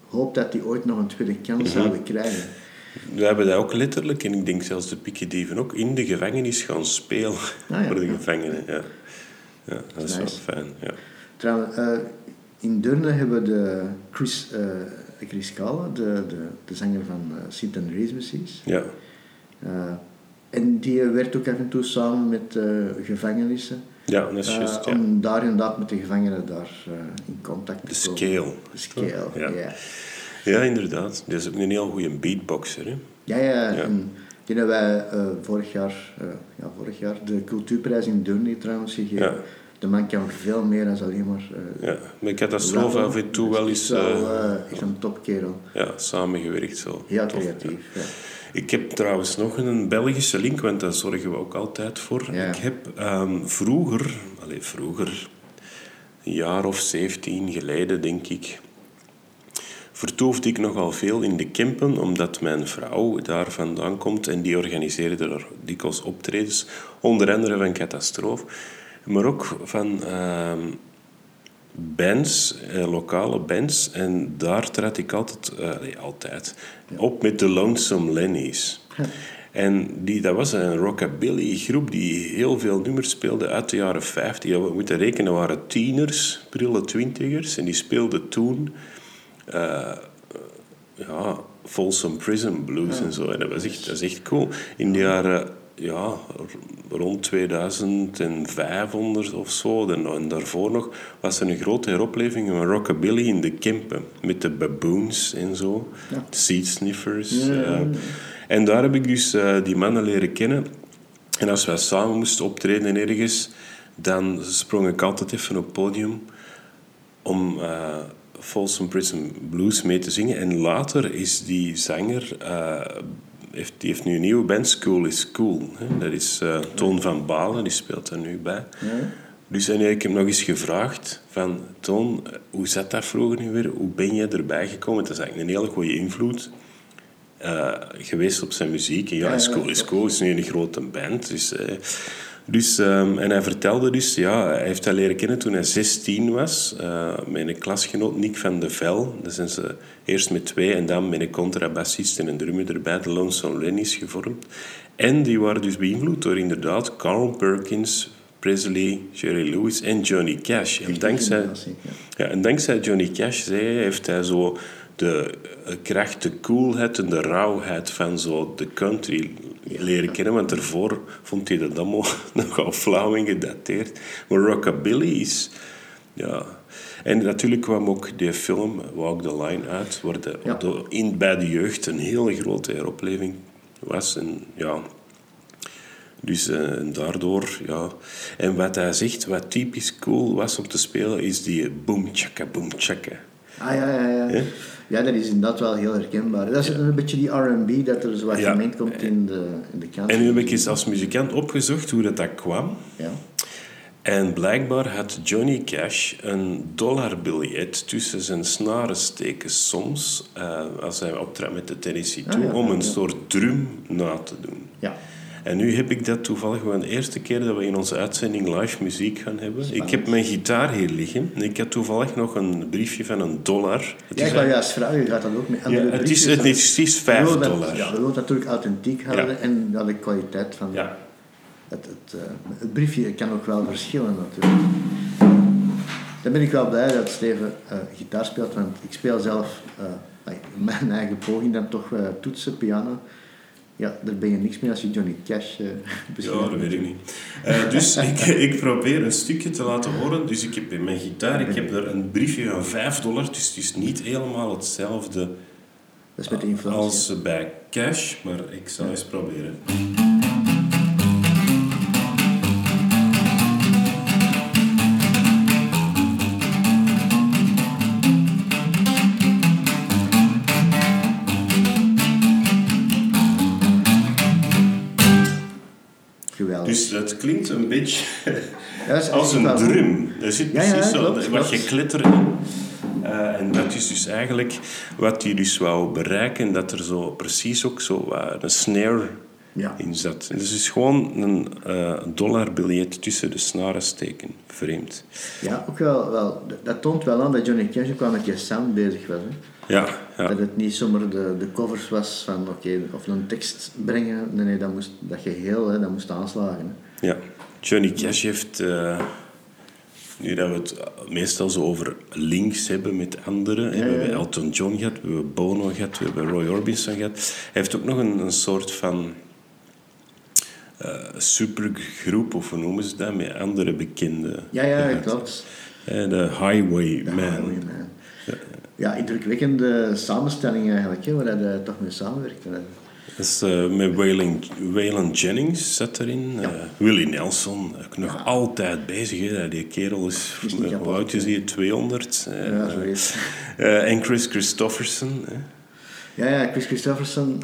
hoopt dat die ooit nog een tweede kans zouden krijgen. We hebben dat ook letterlijk, en ik denk zelfs de Pikkedieven ook, in de gevangenis gaan spelen Ah, ja. voor de gevangenen. Ja, ja dat is wel fijn. Ja. Trouwens, eh, in Deurne hebben we de Chris, eh Chris Kale, de, de, de zanger van uh, Sint Andreas Messies. ja. Eh, en die werkt ook af en toe samen met eh, gevangenissen. Ja, dat is eh, juist. ja. Om daar inderdaad met de gevangenen daar eh, in contact De te komen. scale. De scale, Ja. ja. Ja, inderdaad. Dat is ook een heel goede beatboxer. Hè? Ja, ja. Ja. En die hebben wij eh, vorig, jaar, ja, vorig jaar de cultuurprijs in Deurne trouwens gegeven. Ja. De man kan veel meer dan alleen maar... Ja, met catastrofe af en toe wel Dus eens is wel, echt een topkerel. ja, samengewerkt. Zo. Ja. creatief. Ja. Ik heb trouwens nog een Belgische link, want daar zorgen we ook altijd voor. Ja. Ik heb ehm, vroeger, allez, vroeger, een jaar of 17 geleden denk ik, vertoefde ik nogal veel in de Kempen, omdat mijn vrouw daar vandaan komt en die organiseerde er dikwijls optredens, onder andere van Catastrofe, maar ook van ehm, bands, eh, lokale bands. En daar trad ik altijd, eh, nee, altijd op met de Lonesome Lennies. En die, dat was een rockabilly groep die heel veel nummers speelde uit de jaren 50. Ja, we moeten rekenen, waren tieners, prille twintigers. En die speelden toen eh, ja, Folsom Prison Blues en zo. En dat, was echt, dat is echt cool. In de jaren ja, rond 2500 of zo, en, daarvoor nog, was er een grote heropleving van Rockabilly in de Kempen. Met de baboons en zo, Ja. de seed sniffers. Ja, ja, ja. eh. en daar heb ik dus eh, die mannen leren kennen. En als wij samen moesten optreden ergens, dan sprong ik altijd even op het podium om eh Folsom Prison Blues mee te zingen. En later is die zanger, heeft, die heeft nu een nieuwe band, School is Cool. Hè? Dat is eh, Toon van Balen, die speelt er nu bij. Ja. Dus en ik heb nog eens gevraagd van Toon, hoe zat dat vroeger nu weer? Hoe ben je erbij gekomen? Dat is eigenlijk een hele goede invloed eh, geweest op zijn muziek. En ja, School is. Cool is nu een grote band. Dus, eh, dus, ehm, en hij vertelde dus, ja, hij heeft dat leren kennen toen hij 16 was. eh, met een klasgenoot, Nick van de Vel. Dat zijn ze eerst met twee en dan met een contrabassist en een drummer erbij, de Lonesome Lennies, gevormd. En die waren dus beïnvloed door inderdaad Carl Perkins, Presley, Jerry Lewis en Johnny Cash. En dankzij, ja. ja, en dankzij Johnny Cash, zei hij, heeft hij zo de kracht, de coolheid en de rauwheid van zo de country leren kennen. Want daarvoor vond hij dat allemaal nogal flauw en gedateerd. Maar rockabilly is... Ja. En natuurlijk kwam ook die film Walk the Line uit, waar de, Ja. de- in, bij de jeugd een hele grote heropleving was. En ja, dus eh, en daardoor, ja. En wat hij zegt, wat typisch cool was om te spelen, is die boom chaka boom chaka. Ah ja, ja, ja. Ja? Dat is inderdaad wel heel herkenbaar. Dat is een beetje die R&B dat er zo wat Ja. komt in de, in de kant. En nu heb ik eens als muzikant opgezocht hoe dat, dat kwam. Ja. En blijkbaar had Johnny Cash een dollarbiljet tussen zijn snaren steken soms, eh, als hij optrad met de Tennessee toe, Ah, ja, om een soort drum na te doen. Ja. En nu heb ik dat toevallig gewoon de eerste keer dat we in onze uitzending live muziek gaan hebben. Ik heb mijn gitaar hier liggen. En ik had toevallig nog een briefje van een dollar. Het Ja, ik wou juist vragen, gaat dat ook met andere Ja, het is, het is, het is 5 We willen dat- dollar. Ja, we willen het natuurlijk authentiek houden Ja. en ja, de kwaliteit van Ja. het, het, eh, het briefje kan ook wel verschillen natuurlijk. dan ben ik wel blij dat Steven eh, gitaar speelt, want ik speel zelf uh, mijn eigen poging dan toch uh, toetsen, piano. Ja, daar ben je niks mee als je Johnny Cash uh, Ja, dat weet ik niet. dus ik, ik probeer een stukje te laten horen. Dus ik heb in mijn gitaar, ik heb er een briefje van 5 dollar, dus het is niet helemaal hetzelfde dat is met de inflatie, als bij cash, maar ik zal eens proberen. ja, als een drum. Er zit precies zo wat je in. Uh, en dat is dus eigenlijk wat hij dus wou bereiken, dat er zo precies ook zo uh, een snare ja. in zat. Dus het is gewoon een uh, dollarbiljet tussen de snaren steken. Vreemd. Ja, ook wel, wel, dat toont wel aan dat Johnny Cash ook wel met je sound bezig was. Hè? Ja, ja. Dat het niet zomaar de, de covers was van oké, of een tekst brengen. Nee, nee dat, moest, dat geheel, hè, dat moest aanslagen. Hè. Ja, Johnny Cash heeft, uh, nu dat we het meestal zo over links hebben met anderen. Ja, we hebben Elton John gehad, we hebben Bono gehad, we hebben Roy Orbison gehad. Hij heeft ook nog een, een soort van uh, supergroep, of hoe noemen ze dat, met andere bekende. Ja, ja, klopt. Uh, de Highwayman. Ja, ja, indrukwekkende samenstelling eigenlijk, hè, waar hij toch mee samenwerkte. Is uh, met Waylon, Jennings zat erin. Ja. Uh, Willie Nelson, ook nog ja. altijd bezig. Hè. Die kerel is, hoe oud is die? 200. Uh, ja, zo is En Chris Christofferson. Ja, ja, Chris Christofferson.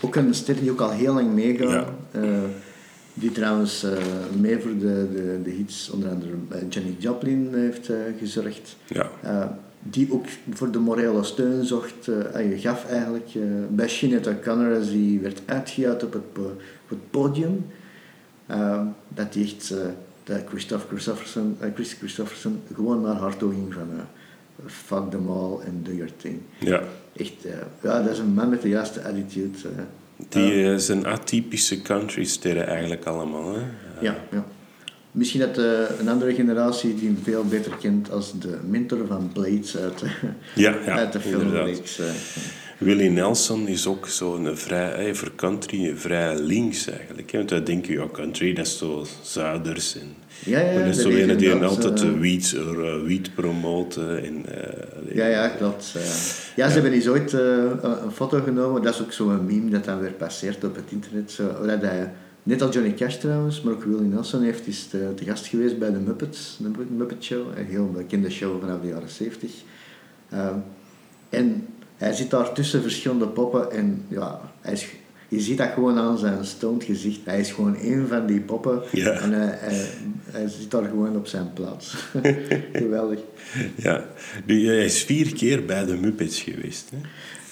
ook een ster die ook al heel lang meegaat. die trouwens mee voor de, de, de hits onder andere Jenny Joplin heeft gezorgd. Ja die ook voor de morele steun zocht, uh, gaf eigenlijk uh, bij als die werd uitgehaald op het, op het podium. Uh, dat die echt, dat Christophe Christofferson, Chris Christofferson gewoon naar haar toe ging van fuck them all and do your thing. Ja. Echt, ja, dat is een man met de juiste attitude. die zijn atypische country sterren eigenlijk allemaal. Hè? ja, ja. Misschien dat uh, een andere generatie die hem veel beter kent als de mentor van Blades uit, ja, ja, uit de filmreeks. Uh. Willie Nelson is ook zo'n vrij, voor country vrij links eigenlijk. Hè? Want wij denken, ja, country dat is zo zuiders. En, ja, ja, dat is zo een die altijd wiet, uh, wiet promoten. En, uh, ja, ja, klopt. Uh, ja, ze hebben eens ooit een foto genomen. Dat is ook zo'n meme dat dan weer passeert op het internet. Zo, dat hij Net als Johnny Cash trouwens, maar ook Willie Nelson heeft is te, te, gast geweest bij de Muppets, de Muppet Show, een heel bekende show vanaf de jaren 70. Ehm, en hij zit daar tussen verschillende poppen en ja, hij is, je ziet dat gewoon aan zijn stoned gezicht. Hij is gewoon één van die poppen en hij, hij, zit daar gewoon op zijn plaats. Geweldig. Ja, hij is vier keer bij de Muppets geweest. Hè?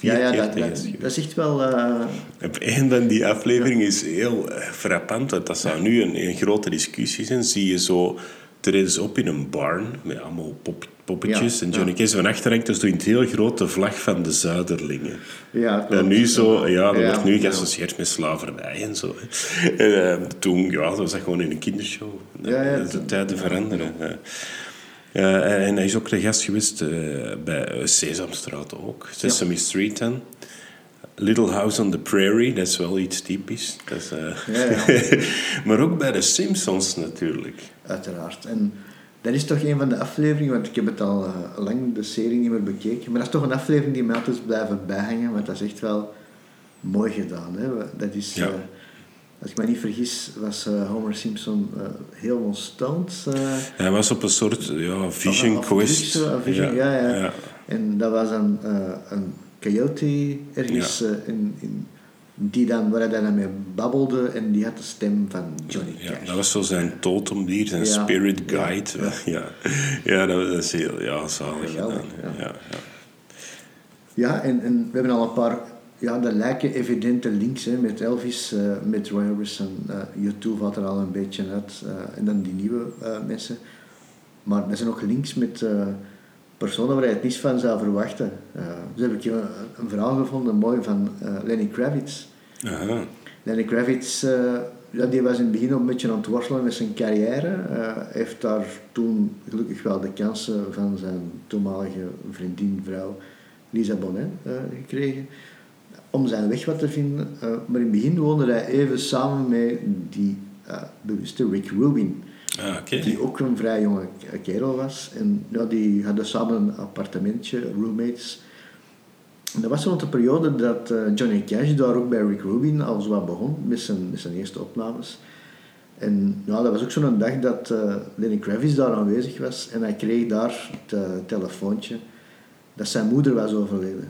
Ja, ja dat, dat, dat, is echt wel... Uh... Op een van die afleveringen is heel uh, frappant, want dat zou nu een, een grote discussie zijn. Zie je zo, treden ze op in een barn met allemaal pop, poppetjes. en Johnny ja. Cage van achter hangt dus in het heel grote vlag van de Zuiderlingen. Ja, En nu zo, ja, dat wordt nu geassocieerd met slavernij en zo. En uh, toen, ja, dat was dat gewoon in een kindershow. Ja, ja, de tijden veranderen. Uh, en hij is ook de gast geweest uh, bij Sesamstraat ook. Sesame ja. Street dan. Little House on the Prairie, dat is wel iets typisch. Dat is, uh... ja, ja. maar ook bij de Simpsons natuurlijk. Uiteraard. En dat is toch een van de afleveringen, want ik heb het al lang de serie niet meer bekeken, maar dat is toch een aflevering die mij altijd blijven bijhangen, want dat is echt wel mooi gedaan. Hè? Dat is... Ja als ik me niet vergis, was uh, Homer Simpson uh, heel ontstemd. Uh, Hij was op een soort ja, vision quest. vision, ja. Ja, ja. En dat was een, een coyote ergens in, in, die dan, waar hij dan mee babbelde en die had de stem van Johnny Cash. Ja, dat was zo zijn totemdier, zijn spirit guide. Ja, ja. dat is heel ja, zalig. Ja, ja. ja en, en we hebben al een paar ja, er lijken evidente links hè, met Elvis, uh, met Roy Orbison. Uh, U2 valt er al een beetje uit. Uh, en dan die nieuwe mensen. Maar er zijn ook links met personen waar je het niet van zou verwachten. dus heb ik een, een verhaal gevonden, mooi, van Lenny Kravitz. Aha. Lenny Kravitz ja, die was in het begin een beetje aan het worstelen met zijn carrière. Uh, heeft daar toen gelukkig wel de kansen van zijn toenmalige vriendin, vrouw Lisa Bonet uh, gekregen. Om zijn weg wat te vinden. Uh, maar in het begin woonde hij even samen met die bewuste Rick Rubin. Ah, okay. Die ook een vrij jonge kerel was. En ja, die hadden samen een appartementje, roommates. En dat was rond de periode dat uh, Johnny Cash daar ook bij Rick Rubin al zo wat begon met zijn, met zijn eerste opnames. En ja, dat was ook zo'n dag dat uh, Lenny Kravitz daar aanwezig was en hij kreeg daar het uh, telefoontje dat zijn moeder was overleden.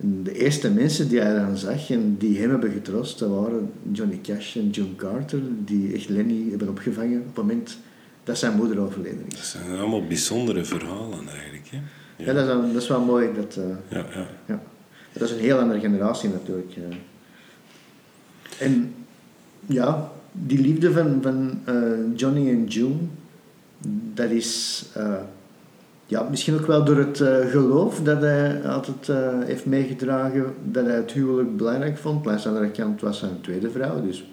De eerste mensen die hij dan zag en die hem hebben getroost, dat waren Johnny Cash en June Carter, die echt Lenny hebben opgevangen op het moment dat zijn moeder overleden is. Dat zijn allemaal bijzondere verhalen eigenlijk. Hè? Ja, dat, is, dat, is, wel mooi. Dat, uh, ja, ja. ja. Dat is een heel andere generatie natuurlijk. Uh. En ja, die liefde van, van uh, Johnny en June, dat is ja, misschien ook wel door het geloof dat hij altijd heeft meegedragen, dat hij het huwelijk belangrijk vond. Aan de andere kant was zijn tweede vrouw, dus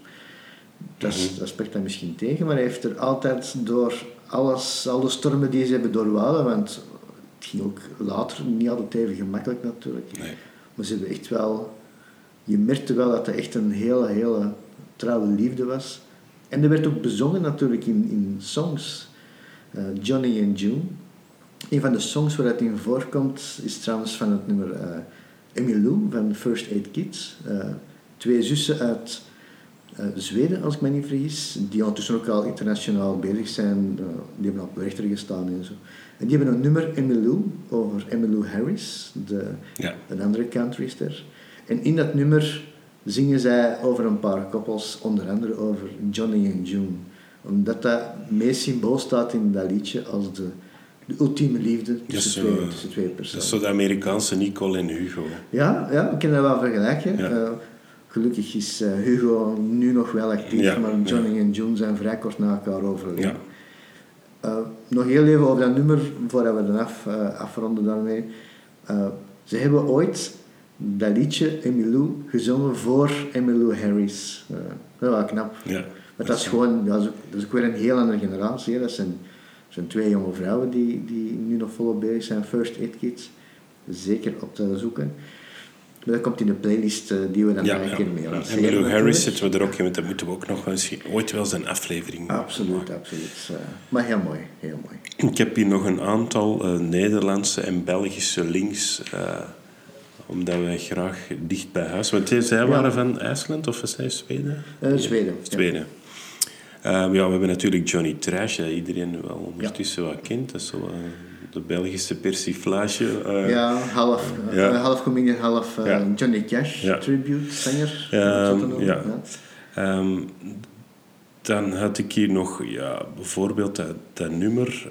dat, is, dat spreekt hij misschien tegen. Maar hij heeft er altijd door alles, alle stormen die ze hebben doorwouden, want het ging ook later niet altijd even gemakkelijk natuurlijk. Nee. Maar ze hebben echt wel... Je merkte wel dat het echt een hele, hele trouwe liefde was. En er werd ook bezongen natuurlijk in, in songs. Uh, Johnny and June. Een van de songs waar het in voorkomt is trouwens van het nummer uh, Emmylou van First Aid Kids. Uh, twee zussen uit Zweden, als ik me niet vergis, die ondertussen ook al internationaal bezig zijn. die hebben op de rechter gestaan en zo. En die hebben een nummer, Emmylou, over Emmylou Harris, de, ja. een andere countryster. En in dat nummer zingen zij over een paar koppels, onder andere over Johnny en June. Omdat dat meest symbool staat in dat liedje als de, de ultieme liefde tussen, zo, twee, tussen twee personen. Dat is zo de Amerikaanse Nicole en Hugo. Ja, ja we kunnen dat wel vergelijken. Ja. Uh, gelukkig is uh, Hugo nu nog wel actief, Ja, maar Johnny en June zijn vrij kort na elkaar overleden. Ja. Uh, nog heel even over dat nummer, voordat we dan af, afronden daarmee. Ze hebben ooit dat liedje Emmylou gezongen voor Emmylou Harris. dat knap. Ja. Maar dat is gewoon, dat is ook, dat is ook weer een heel andere generatie. Hè. Dat zijn, zijn twee jonge vrouwen die, die nu nog volop bezig zijn, First Aid Kids. Zeker op te zoeken. Maar dat komt in de playlist uh, die we dan Ja, ja. keer mee ja. En Milo Harris zitten we er ook in, want daar moeten we ook nog eens ooit wel eens een aflevering Absoluut, maken. absoluut. Uh, maar heel mooi, heel mooi. Ik heb hier nog een aantal uh, Nederlandse en Belgische links, omdat wij graag dicht bij huis... Want zij waren van IJsland of zij Zweden? Zweden. Zweden. Ja. ja, we hebben natuurlijk Johnny Trash, dat iedereen wel ondertussen ja. wel kent. Dat is zo de Belgische persiflage. Uh, ja, half, ja. Uh, half comedian, half uh, Ja. Johnny Cash Ja. tribute, zanger. Ehm, Wat ja. Ehm, dan had ik hier nog ja, bijvoorbeeld dat, dat nummer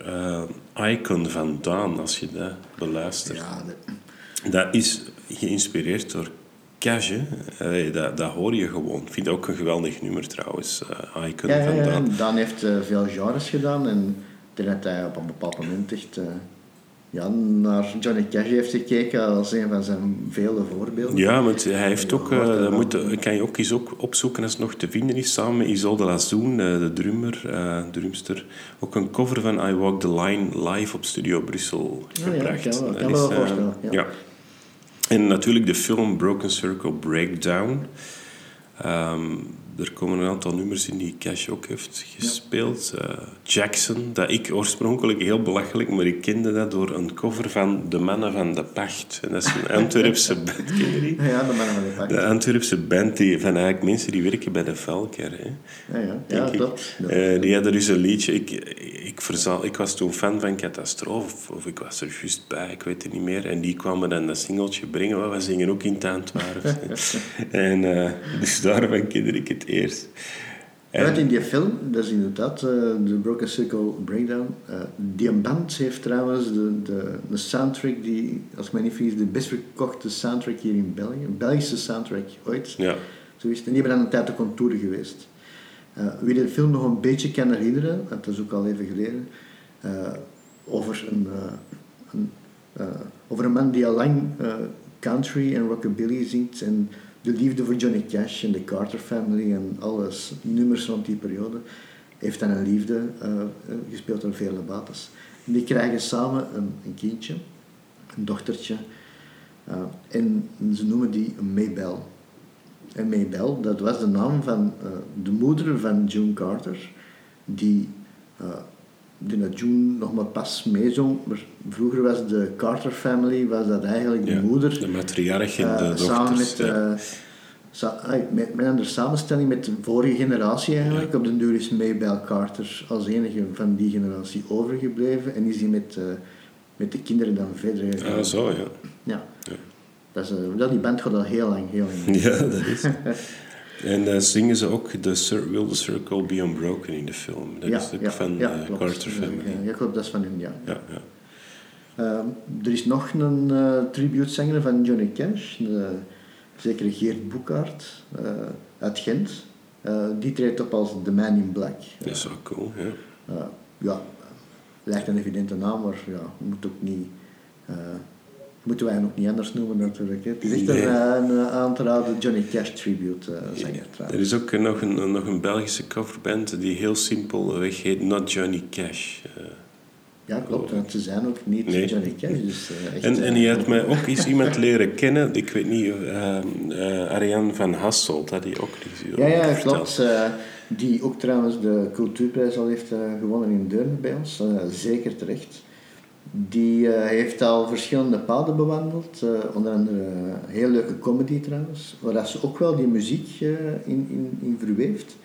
Icon van Daan, als je dat beluistert. Ja, de- Dat is geïnspireerd door Cash. hè. Dat, dat hoor je gewoon. Ik vind ook een geweldig nummer trouwens. Icon ja, ja, ja. Daan heeft eh, veel genres gedaan en toen dat hij op een bepaald moment echt eh, ja, naar Johnny Cash heeft gekeken als een van zijn vele voorbeelden. Ja, want hij heeft Ja, ook, dat moet, kan je ook eens ook opzoeken als het nog te vinden is, samen met Isolde Lazoen, de drummer, drumster, ook een cover van I Walk the Line live op Studio Brussel ja, gebracht. kan wel- Dat kan me wel voorstellen, ja. En natuurlijk de film Broken Circle Breakdown. Ehm, er komen een aantal nummers in die Cash ook heeft gespeeld. Eh, Jackson, dat ik oorspronkelijk heel belachelijk, maar ik kende dat door een cover van De Mannen van de Pacht. En dat is een Antwerpse band, ken je die? Ja, de mannen van de pak. De Antwerpse band die, van eigenlijk mensen die werken bij de Velker. Hè. Ja, ja, ja klopt. Eh, die hadden dus een liedje. Ik, ik, ik was toen fan van Catastrofe, of, of ik was er juist bij, ik weet het niet meer. En die kwamen dan dat singeltje brengen. We zingen ook in het Antwerps. en eh, dus daarvan kende ik het eerst. En- Uit in die film, dat is inderdaad eh, de Broken Circle Breakdown. Eh, die band heeft trouwens de, de, de soundtrack die, als ik me niet vergis, de best verkochte soundtrack hier in België. Een Belgische soundtrack ooit. ja. Zo is het. En die hebben dan een tijd op contouren geweest. Eh, wie de film nog een beetje kan herinneren, dat is ook al even geleden, over, een, een, over een man die al lang country en rockabilly zingt en de liefde voor Johnny Cash en de Carter Family en alle s- nummers rond die periode, heeft dan een liefde eh, eh, gespeeld door vele bates. Die krijgen samen een, een kindje, een dochtertje, eh, en ze noemen die Maybelle. En Maybelle, dat was de naam van de moeder van June Carter, die, eh dat June nog maar pas meezong. Maar vroeger was de Carter family, was dat eigenlijk de Ja, moeder. De matriarch en eh, de dochters. samen met, ja. eh, sa- ah, met, met een andere samenstelling met de vorige generatie eigenlijk. Op den duur is Maybelle Carter als enige van die generatie overgebleven. En is die met, eh, met de kinderen dan verder gegaan. Ah, zo, ja. Ja. Ja. Dat is, eh, dat, die band gaat al heel lang, heel lang. Ja, dat is. En dan zingen ze ook the Will the Circle Be Unbroken in de film. Dat is ook van klopt. Carter Family. Ja, ja, klopt, dat is van hun, ja. Ja, ja. Ehm, er is nog een eh tributezanger van Johnny Cash, de, zeker Geert Boekhaart eh, uit Gent. Eh, die treedt op als The Man in Black. Dat is wel cool, ja. Eh, ja, lijkt een evidente naam, maar ja, moet ook niet... eh, moeten wij nog niet anders noemen natuurlijk. Hè. Het is echt Nee. een, eh, een eh, aan te raden Johnny Cash tribute eh, zanger Er trouwens. is ook nog een, nog een Belgische coverband die heel simpel weg heet Not Johnny Cash. Eh, Ja, klopt, ze zijn ook niet Nee. Johnny Cash. Dus, eh, echt, En, eh, en je had mij ook eens iemand leren kennen, ik weet niet, eh eh, Ariane van Hasselt, had die ook iets Ja, ja, klopt. eh, die ook trouwens de cultuurprijs al heeft eh, gewonnen in Deurne bij ons. eh, zeker terecht. Die eh, heeft al verschillende paden bewandeld. eh, onder andere een heel leuke comedy trouwens. Waar ze ook wel die muziek eh, in, in, in verweeft.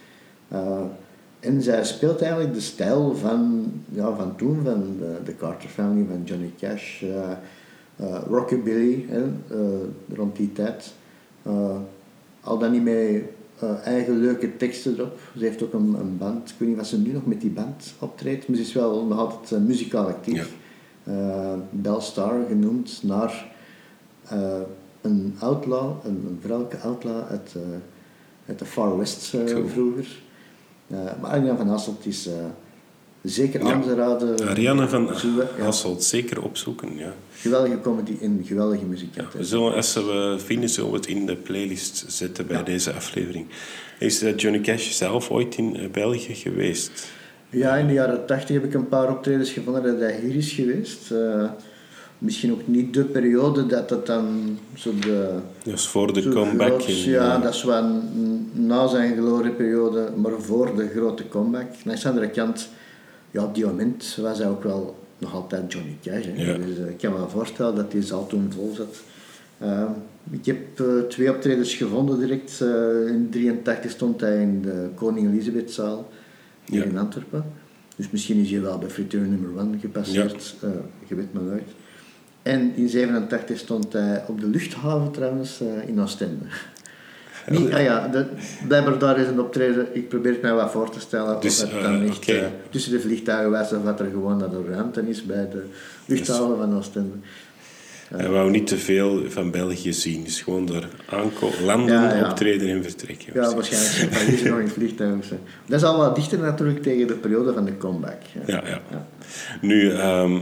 En zij speelt eigenlijk de stijl van, ja, van toen, van de, de Carter Family, van Johnny Cash. rockabilly, rond die tijd. Al dan niet met eh, eigen leuke teksten erop. Ze heeft ook een, een band. Ik weet niet wat ze nu nog met die band optreedt, maar ze is wel nog altijd eh, muzikaal actief. Eh, Belle Star genoemd naar eh, een outlaw, een, een vrouwelijke outlaw uit, eh, uit de Far West Cool. vroeger. Maar Ariane van Hasselt is zeker Ja. aan te raden. Ariane van ja, Hasselt, zeker opzoeken, ja. Geweldige comedy en geweldige ja. muzikant. We zullen, als we vinden, zullen we het in de playlist zetten bij Ja. deze aflevering. Is Johnny Cash zelf ooit in België geweest? Ja, in de jaren tachtig heb ik een paar optredens gevonden dat hij hier is geweest. Eh, misschien ook niet de periode dat het dan zo de... Dus voor de comeback. groot- in, ja, dat is wel na zijn glorieperiode, maar voor de grote comeback. Aan de andere kant, ja, op die moment was hij ook wel nog altijd Johnny Cash. Ja. Dus, eh, ik kan me voorstellen dat hij zal toen vol zat. Eh, ik heb twee optredens gevonden direct. In 83 stond hij in de Koning Elisabethzaal hier Ja. in Antwerpen. Dus misschien is hij wel bij friteur nummer 1 gepasseerd. eh je weet maar nooit. En in 87 stond hij op de luchthaven trouwens eh, in Oostende. Niet, ah ja, de, blijkbaar daar is een optreden. Ik probeer het mij wat voor te stellen. Dus, of het dan eh, echt oké. eh, tussen de vliegtuigen was of wat er gewoon dat er ruimte is bij de luchthaven van Oostende. Hij wou niet te veel van België zien. Dus gewoon daar aanko- landen, Ja, ja. optreden en vertrekken. Ja, waarschijnlijk hier nog in het vliegtuig. Dat is al wat dichter natuurlijk tegen de periode van de comeback. Ja, ja. Nu, ehm,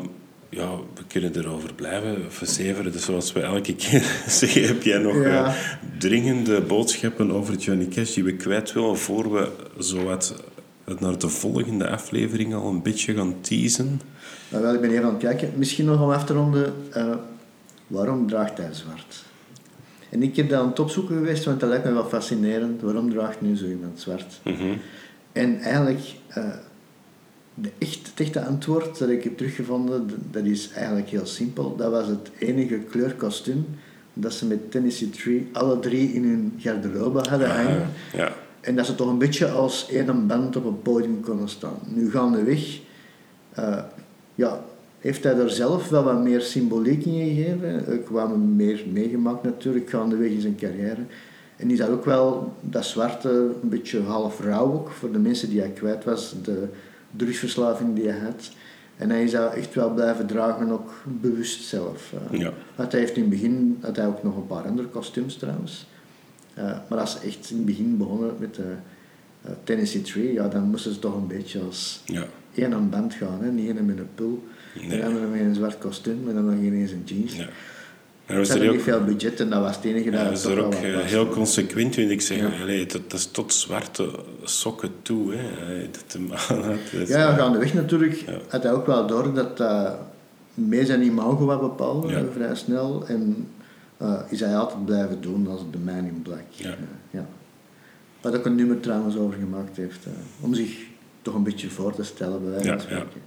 ja, we kunnen erover blijven verzeveren. Dus zoals we elke keer zeggen, heb jij nog eh, dringende boodschappen over Johnny Cash die we kwijt willen voor we zowat naar de volgende aflevering al een beetje gaan teasen? Nou, wel, ik ben even aan het kijken. Misschien nog om af te ronden. eh, waarom draagt hij zwart? En ik heb dat aan het opzoeken geweest, want dat lijkt me wel fascinerend. Waarom draagt nu zo iemand zwart? Mhm. En eigenlijk, eh, de echt, het echte antwoord dat ik heb teruggevonden, dat is eigenlijk heel simpel. Dat was het enige kleurkostuum dat ze met Tennessee Tree alle drie in hun garderobe hadden hangen. Ah, ja. En dat ze toch een beetje als één band op een podium konden staan. Nu gaandeweg eh ja, heeft hij er zelf wel wat meer symboliek in gegeven. Ik kwam meer meegemaakt natuurlijk, gaandeweg in zijn carrière. En is dat ook wel, dat zwarte, een beetje half rauw ook, voor de mensen die hij kwijt was, de drugsverslaving die hij had. En hij is dat echt wel blijven dragen, ook bewust zelf. eh. Ja. Want hij heeft in het begin had hij ook nog een paar andere kostuums trouwens. Eh, maar als ze echt in het begin begonnen met de eh, Tennessee Tree, ja, dan moesten ze toch een beetje als ja. één aan band gaan. Hè? Niet één met een pul, Nee. de andere met een zwart kostuum en dan nog ineens een jeans. ja. En Ze zijn hadden ook, niet veel budget en dat was het enige ja, dat we toch zijn er ook wat eh, was. heel consequent in. Ik zeg, Ja. allee, dat, dat is tot zwarte sokken toe. Hè. Dat de man had, Ja, gaandeweg natuurlijk Ja. had hij ook wel door dat dat mee zijn imago wat bepaalde, Ja. eh, vrij snel. En eh, is hij altijd blijven doen als The Man in Black. Ja. Eh, ja. Waar ook een nummer trouwens over gemaakt heeft. eh, om zich toch een beetje voor te stellen, bij wijze Ja, van ja. spreken.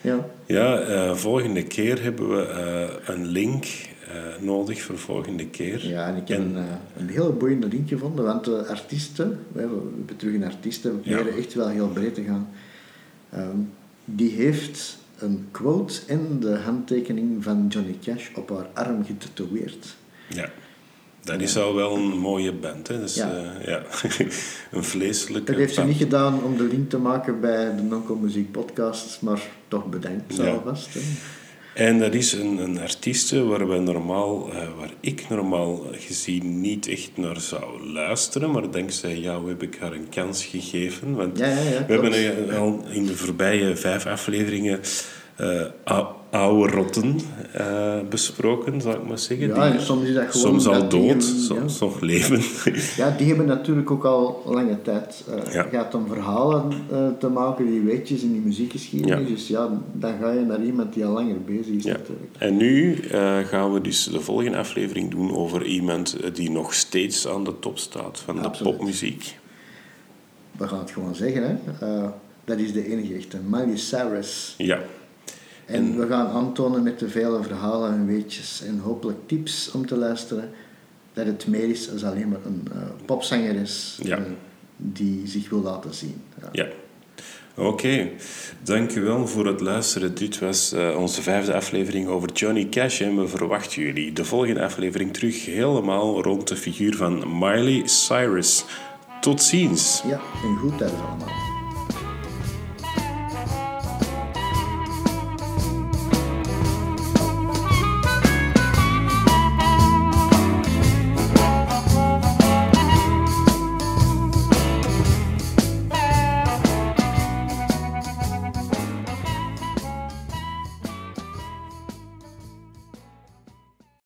Ja. Ja, eh, volgende keer hebben we eh, een link eh, nodig voor volgende keer. Ja, en ik heb een, een heel boeiende link gevonden, want de artiesten, we hebben, terug een artiesten, we Ja. proberen echt wel heel breed te gaan. Ehm, die heeft een quote en de handtekening van Johnny Cash op haar arm getatoeëerd. Ja. Dat is al wel een mooie band, hè. Dus, Ja. ja. ja. een vleeselijke Dat heeft ze band. niet gedaan om de link te maken bij de Nonco Muziek podcast, maar toch bedankt Ja. alvast. hè. En dat is een, een artieste waar, we normaal, eh, waar ik normaal gezien niet echt naar zou luisteren, maar dankzij jou heb ik haar een kans gegeven. Want Ja, we hebben eh, al in de voorbije vijf afleveringen eh, ou- oude rotten eh, besproken, zal ik maar zeggen. Ja, Die soms is dat gewoon soms al dood, hebben- soms nog leven. Ja, die hebben natuurlijk ook al lange tijd. eh Ja. gaat om verhalen eh, te maken die weetjes in die muziekgeschiedenis. Ja. Dus ja, dan ga je naar iemand die al langer bezig is Ja. natuurlijk. En nu eh, gaan we dus de volgende aflevering doen over iemand eh, die nog steeds aan de top staat van de popmuziek. We gaan het gewoon zeggen, hè. Eh, dat is de enige echte, Miley Cyrus. Ja. En we gaan aantonen met de vele verhalen en weetjes en hopelijk tips om te luisteren dat het meer is dan alleen maar een eh popzangeres Ja. eh, die zich wil laten zien. Ja. Ja. Oké, dankjewel voor het luisteren. Dit was eh, onze vijfde aflevering over Johnny Cash en we verwachten jullie de volgende aflevering terug helemaal rond de figuur van Miley Cyrus. Tot ziens! ja, en goed thuis allemaal.